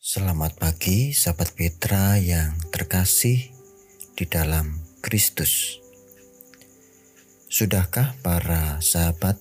Selamat pagi, sahabat Petra yang terkasih di dalam Kristus. Sudahkah para sahabat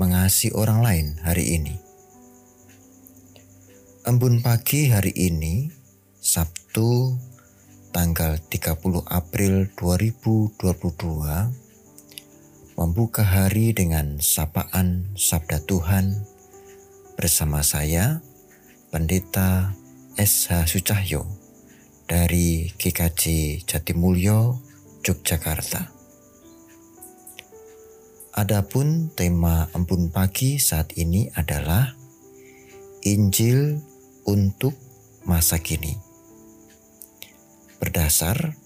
mengasihi orang lain hari ini? Embun pagi hari ini, Sabtu tanggal 30 April 2022, membuka hari dengan sapaan Sabda Tuhan bersama saya, Pendeta S.H. Sucahyo dari GKJ Jatimulyo, Yogyakarta. Adapun tema embun pagi saat ini adalah Injil untuk masa kini. Berdasar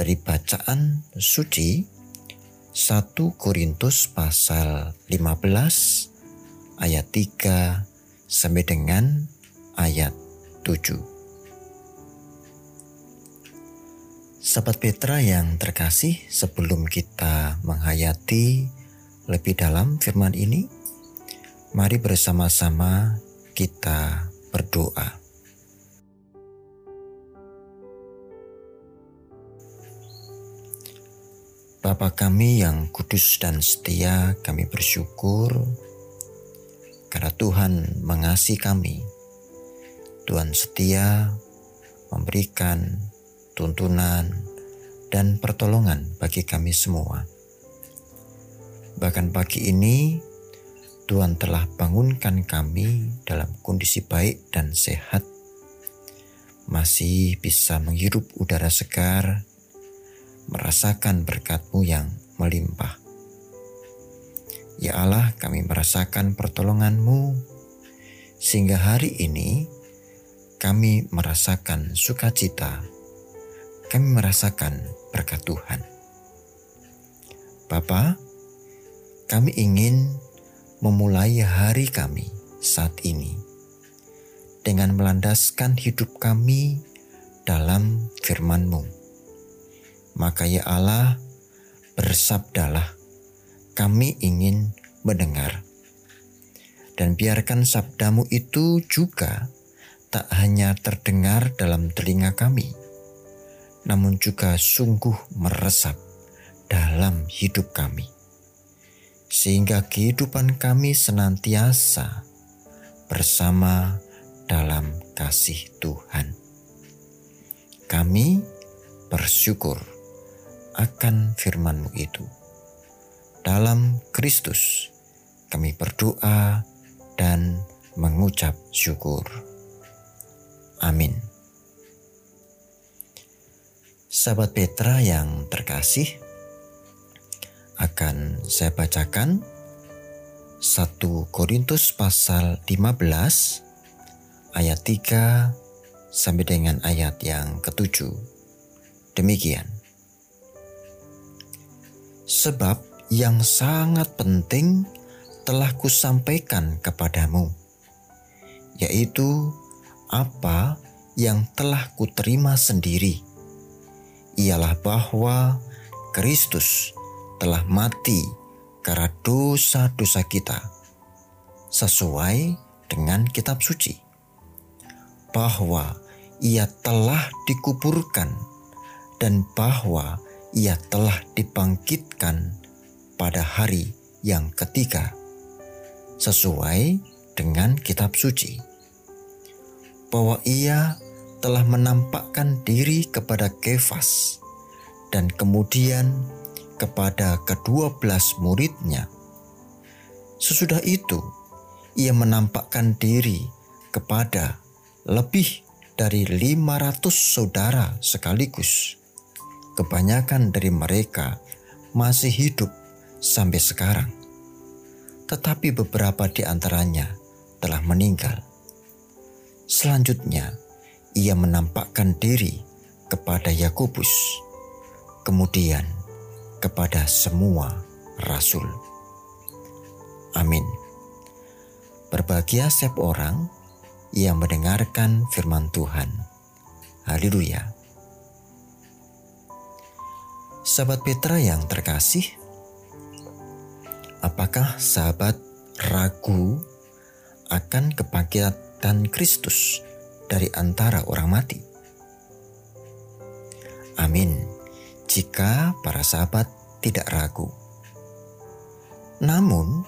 dari bacaan suci 1 Korintus pasal 15 ayat 3 sampai dengan ayat 7. Sahabat Petra yang terkasih, sebelum kita menghayati lebih dalam firman ini, mari bersama-sama kita berdoa. Bapa kami yang kudus dan setia, kami bersyukur karena Tuhan mengasihi kami Tuhan setia memberikan tuntunan dan pertolongan bagi kami semua. Bahkan pagi ini, Tuhan telah bangunkan kami dalam kondisi baik dan sehat, masih bisa menghirup udara segar, merasakan berkat-Mu yang melimpah. Ya Allah, kami merasakan pertolongan-Mu, sehingga hari ini kami merasakan sukacita, kami merasakan berkat Tuhan. Bapa, kami ingin memulai hari kami saat ini dengan melandaskan hidup kami dalam firman-Mu. Maka ya Allah, bersabdalah, kami ingin mendengar. Dan biarkan sabdamu itu juga tak hanya terdengar dalam telinga kami, namun juga sungguh meresap dalam hidup kami, sehingga kehidupan kami senantiasa bersama dalam kasih Tuhan. Kami bersyukur akan firman-Mu itu. Dalam Kristus, kami berdoa dan mengucap syukur. Amin. Sahabat Petra yang terkasih, akan saya bacakan 1 Korintus pasal 15 ayat 3 sampai dengan ayat yang ketujuh. Demikian. Sebab yang sangat penting telah kusampaikan kepadamu, yaitu apa yang telah kuterima sendiri. Ialah bahwa Kristus telah mati karena dosa-dosa kita sesuai dengan kitab suci. Bahwa ia telah dikuburkan dan bahwa ia telah dibangkitkan pada hari yang ketiga sesuai dengan kitab suci bahwa ia telah menampakkan diri kepada Kefas dan kemudian kepada kedua belas muridnya. Sesudah itu, ia menampakkan diri kepada lebih dari 500 saudara sekaligus. Kebanyakan dari mereka masih hidup sampai sekarang, tetapi beberapa di antaranya telah meninggal. Selanjutnya, ia menampakkan diri kepada Yakobus, kemudian kepada semua rasul. Amin. Berbahagia setiap orang yang mendengarkan firman Tuhan. Haleluya. Sahabat Petra yang terkasih, apakah sahabat ragu akan kebangkitan Kristus dari antara orang mati. Amin. Jika para sahabat tidak ragu. Namun,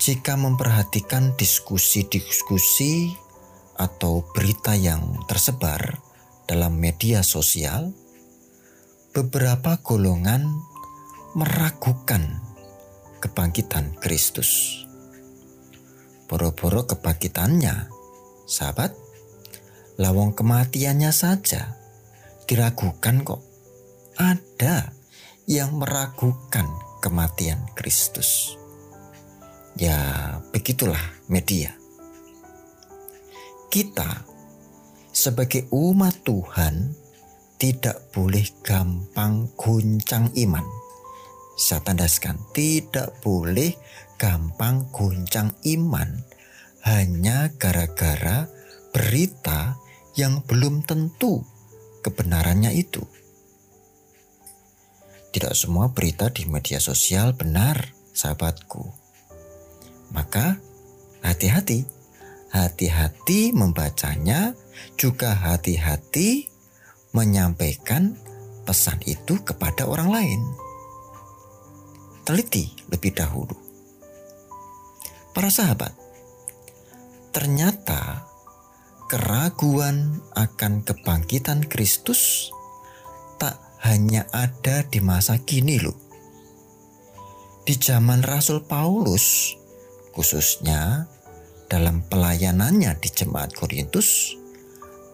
jika memperhatikan diskusi-diskusi atau berita yang tersebar dalam media sosial, beberapa golongan meragukan kebangkitan Kristus. Boro-boro kebangkitannya, sahabat, lawang kematiannya saja diragukan kok. Ada yang meragukan kematian Kristus. Ya, begitulah media. Kita sebagai umat Tuhan tidak boleh gampang guncang iman. Saya tandaskan, tidak boleh gampang guncang iman hanya gara-gara berita yang belum tentu kebenarannya itu. Tidak semua berita di media sosial benar, sahabatku. Maka hati-hati, hati-hati membacanya, juga hati-hati menyampaikan pesan itu kepada orang lain. Teliti lebih dahulu. Para sahabat, ternyata keraguan akan kebangkitan Kristus tak hanya ada di masa kini loh. Di zaman Rasul Paulus, khususnya dalam pelayanannya di jemaat Korintus,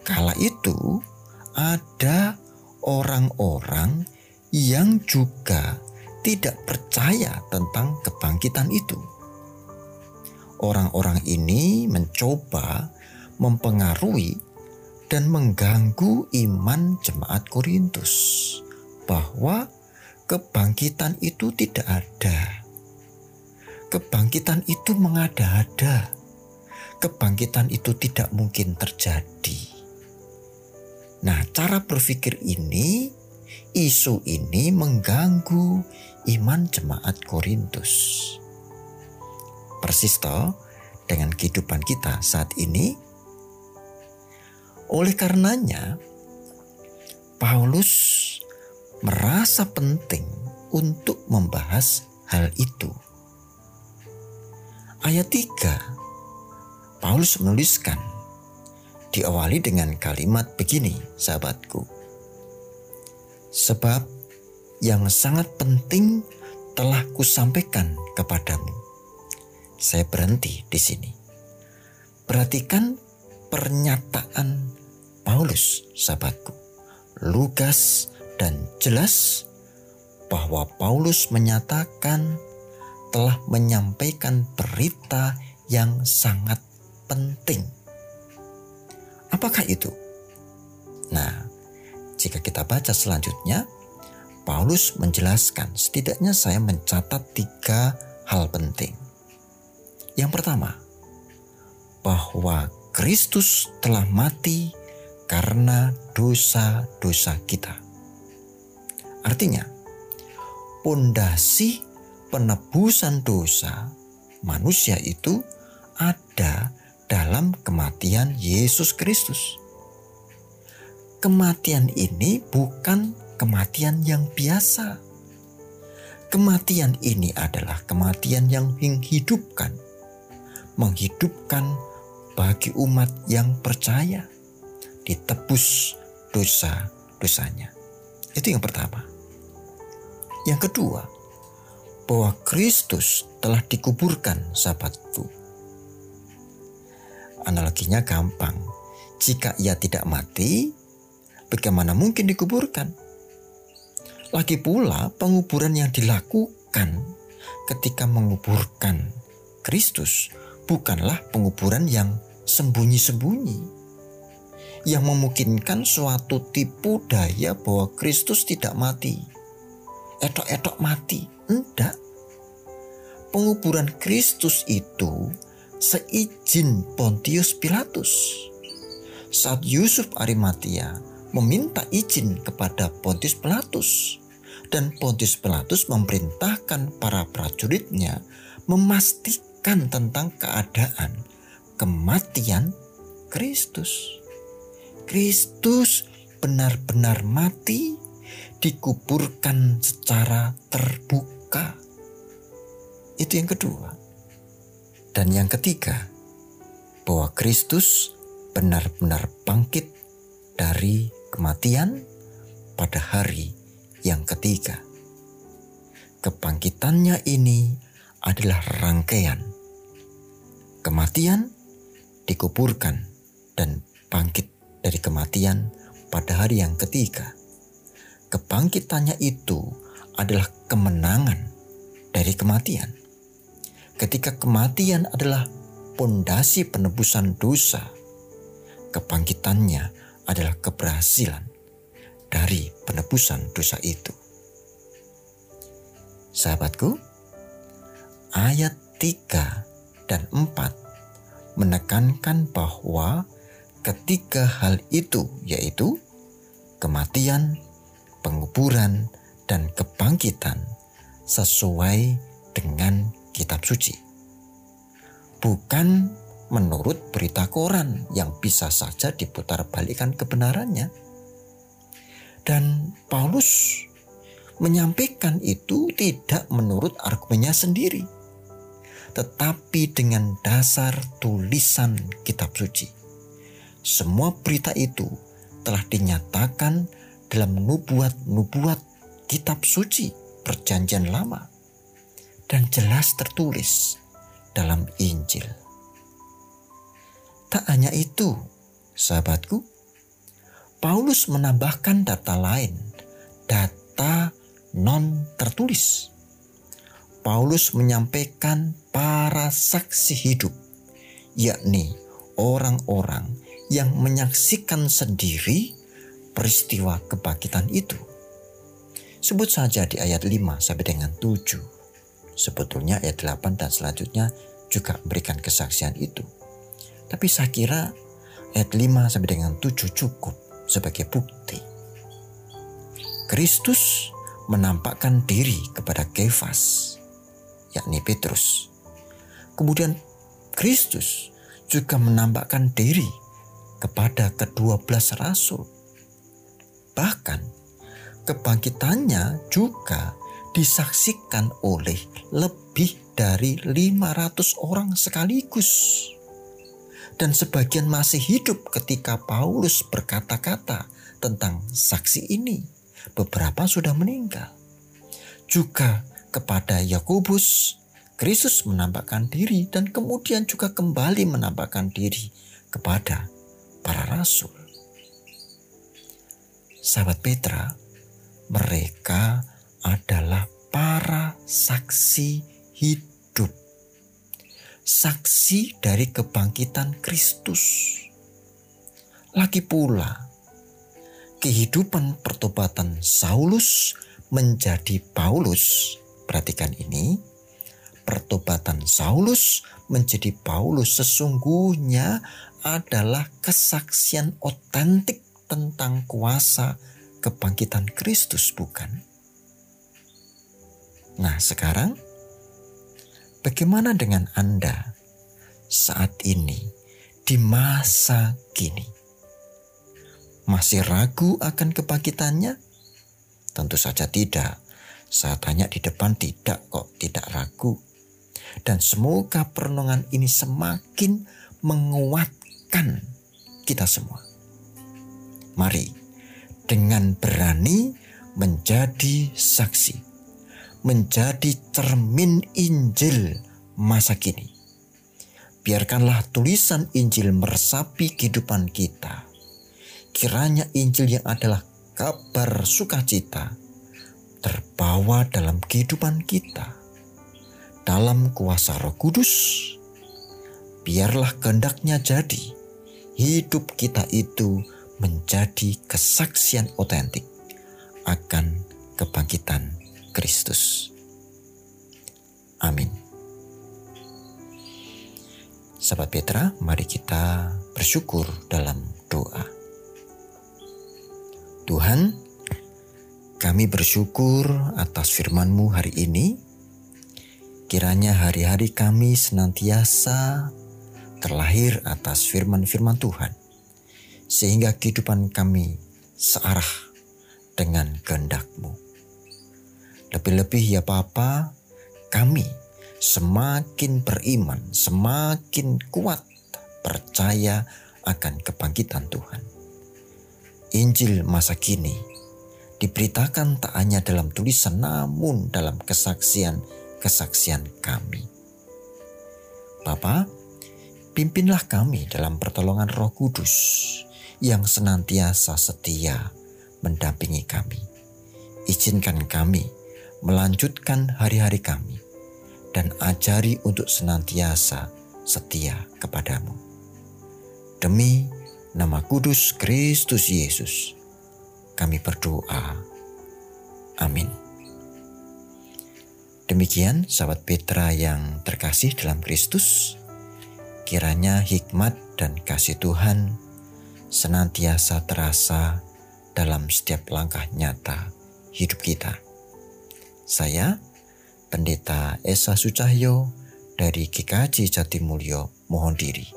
kala itu ada orang-orang yang juga tidak percaya tentang kebangkitan itu. Orang-orang ini mencoba mempengaruhi dan mengganggu iman jemaat Korintus bahwa kebangkitan itu tidak ada. Kebangkitan itu mengada-ada. Kebangkitan itu tidak mungkin terjadi. Nah, cara berpikir ini, isu ini mengganggu iman jemaat Korintus. Persis toh dengan kehidupan kita saat ini oleh karenanya, Paulus merasa penting untuk membahas hal itu. Ayat 3, Paulus menuliskan, diawali dengan kalimat begini, sahabatku. Sebab yang sangat penting telah kusampaikan kepadamu. Saya berhenti di sini. Perhatikan pernyataan Paulus, sahabatku, lugas dan jelas bahwa Paulus menyatakan telah menyampaikan berita yang sangat penting. Apakah itu? Nah, jika kita baca selanjutnya, Paulus menjelaskan, setidaknya saya mencatat tiga hal penting. Yang pertama, bahwa Kristus telah mati karena dosa-dosa kita. Artinya, pondasi penebusan dosa manusia itu ada dalam kematian Yesus Kristus. Kematian ini bukan kematian yang biasa. Kematian ini adalah kematian yang menghidupkan, menghidupkan bagi umat yang percaya ditebus dosa-dosanya. Itu yang pertama. Yang kedua, bahwa Kristus telah dikuburkan sahabatku. Analoginya gampang. Jika ia tidak mati, bagaimana mungkin dikuburkan? Lagi pula penguburan yang dilakukan ketika menguburkan Kristus bukanlah penguburan yang sembunyi-sembunyi yang memungkinkan suatu tipu daya bahwa Kristus tidak mati. Etok-etok mati. Enggak. Penguburan Kristus itu seizin Pontius Pilatus. Saat Yusuf Arimatia meminta izin kepada Pontius Pilatus dan Pontius Pilatus memerintahkan para prajuritnya memastikan tentang keadaan kematian Kristus. Kristus benar-benar mati, dikuburkan secara terbuka. Itu yang kedua. Dan yang ketiga, bahwa Kristus benar-benar bangkit dari kematian pada hari yang ketiga. Kebangkitannya ini adalah rangkaian kematian, dikuburkan, dan bangkit dari kematian pada hari yang ketiga. Kebangkitannya itu adalah kemenangan dari kematian. Ketika kematian adalah pondasi penebusan dosa, kebangkitannya adalah keberhasilan dari penebusan dosa itu. Sahabatku, ayat 3 dan 4 menekankan bahwa ketiga hal itu yaitu kematian, penguburan, dan kebangkitan sesuai dengan kitab suci. Bukan menurut berita koran yang bisa saja diputar balikan kebenarannya. Dan Paulus menyampaikan itu tidak menurut argumennya sendiri tetapi dengan dasar tulisan kitab suci. Semua berita itu telah dinyatakan dalam nubuat-nubuat kitab suci perjanjian lama dan jelas tertulis dalam Injil. Tak hanya itu, sahabatku, Paulus menambahkan data lain, data non tertulis Paulus menyampaikan para saksi hidup, yakni orang-orang yang menyaksikan sendiri peristiwa kebangkitan itu. Sebut saja di ayat 5 sampai dengan 7. Sebetulnya ayat 8 dan selanjutnya juga memberikan kesaksian itu. Tapi saya kira ayat 5 sampai dengan 7 cukup sebagai bukti. Kristus menampakkan diri kepada Kefas yakni Petrus. Kemudian Kristus juga menambahkan diri kepada kedua belas rasul. Bahkan kebangkitannya juga disaksikan oleh lebih dari 500 orang sekaligus. Dan sebagian masih hidup ketika Paulus berkata-kata tentang saksi ini. Beberapa sudah meninggal. Juga kepada Yakobus, Kristus menampakkan diri dan kemudian juga kembali menampakkan diri kepada para rasul. Sahabat Petra, mereka adalah para saksi hidup. Saksi dari kebangkitan Kristus. Lagi pula, kehidupan pertobatan Saulus menjadi Paulus Perhatikan ini, pertobatan Saulus menjadi Paulus sesungguhnya adalah kesaksian otentik tentang kuasa kebangkitan Kristus, bukan? Nah, sekarang bagaimana dengan Anda saat ini di masa kini? Masih ragu akan kebangkitannya? Tentu saja tidak. Saya tanya di depan tidak kok, tidak ragu. Dan semoga perenungan ini semakin menguatkan kita semua. Mari dengan berani menjadi saksi, menjadi cermin Injil masa kini. Biarkanlah tulisan Injil meresapi kehidupan kita. Kiranya Injil yang adalah kabar sukacita terbawa dalam kehidupan kita. Dalam kuasa roh kudus, biarlah kehendaknya jadi hidup kita itu menjadi kesaksian otentik akan kebangkitan Kristus. Amin. Sahabat Petra, mari kita bersyukur dalam doa. Tuhan, kami bersyukur atas firman-Mu hari ini. Kiranya hari-hari kami senantiasa terlahir atas firman-firman Tuhan sehingga kehidupan kami searah dengan kehendak-Mu. Lebih-lebih ya Bapa, kami semakin beriman, semakin kuat percaya akan kebangkitan Tuhan. Injil masa kini diberitakan tak hanya dalam tulisan namun dalam kesaksian-kesaksian kami. Bapa, pimpinlah kami dalam pertolongan Roh Kudus yang senantiasa setia mendampingi kami. Izinkan kami melanjutkan hari-hari kami dan ajari untuk senantiasa setia kepadamu. Demi nama kudus Kristus Yesus, kami berdoa. Amin. Demikian sahabat Petra yang terkasih dalam Kristus, kiranya hikmat dan kasih Tuhan senantiasa terasa dalam setiap langkah nyata hidup kita. Saya, Pendeta Esa Sucahyo dari GKJ Jatimulyo mohon diri.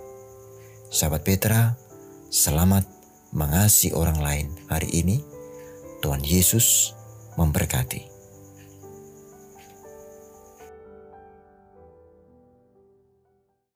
Sahabat Petra, selamat mengasihi orang lain hari ini. Tuhan Yesus memberkati.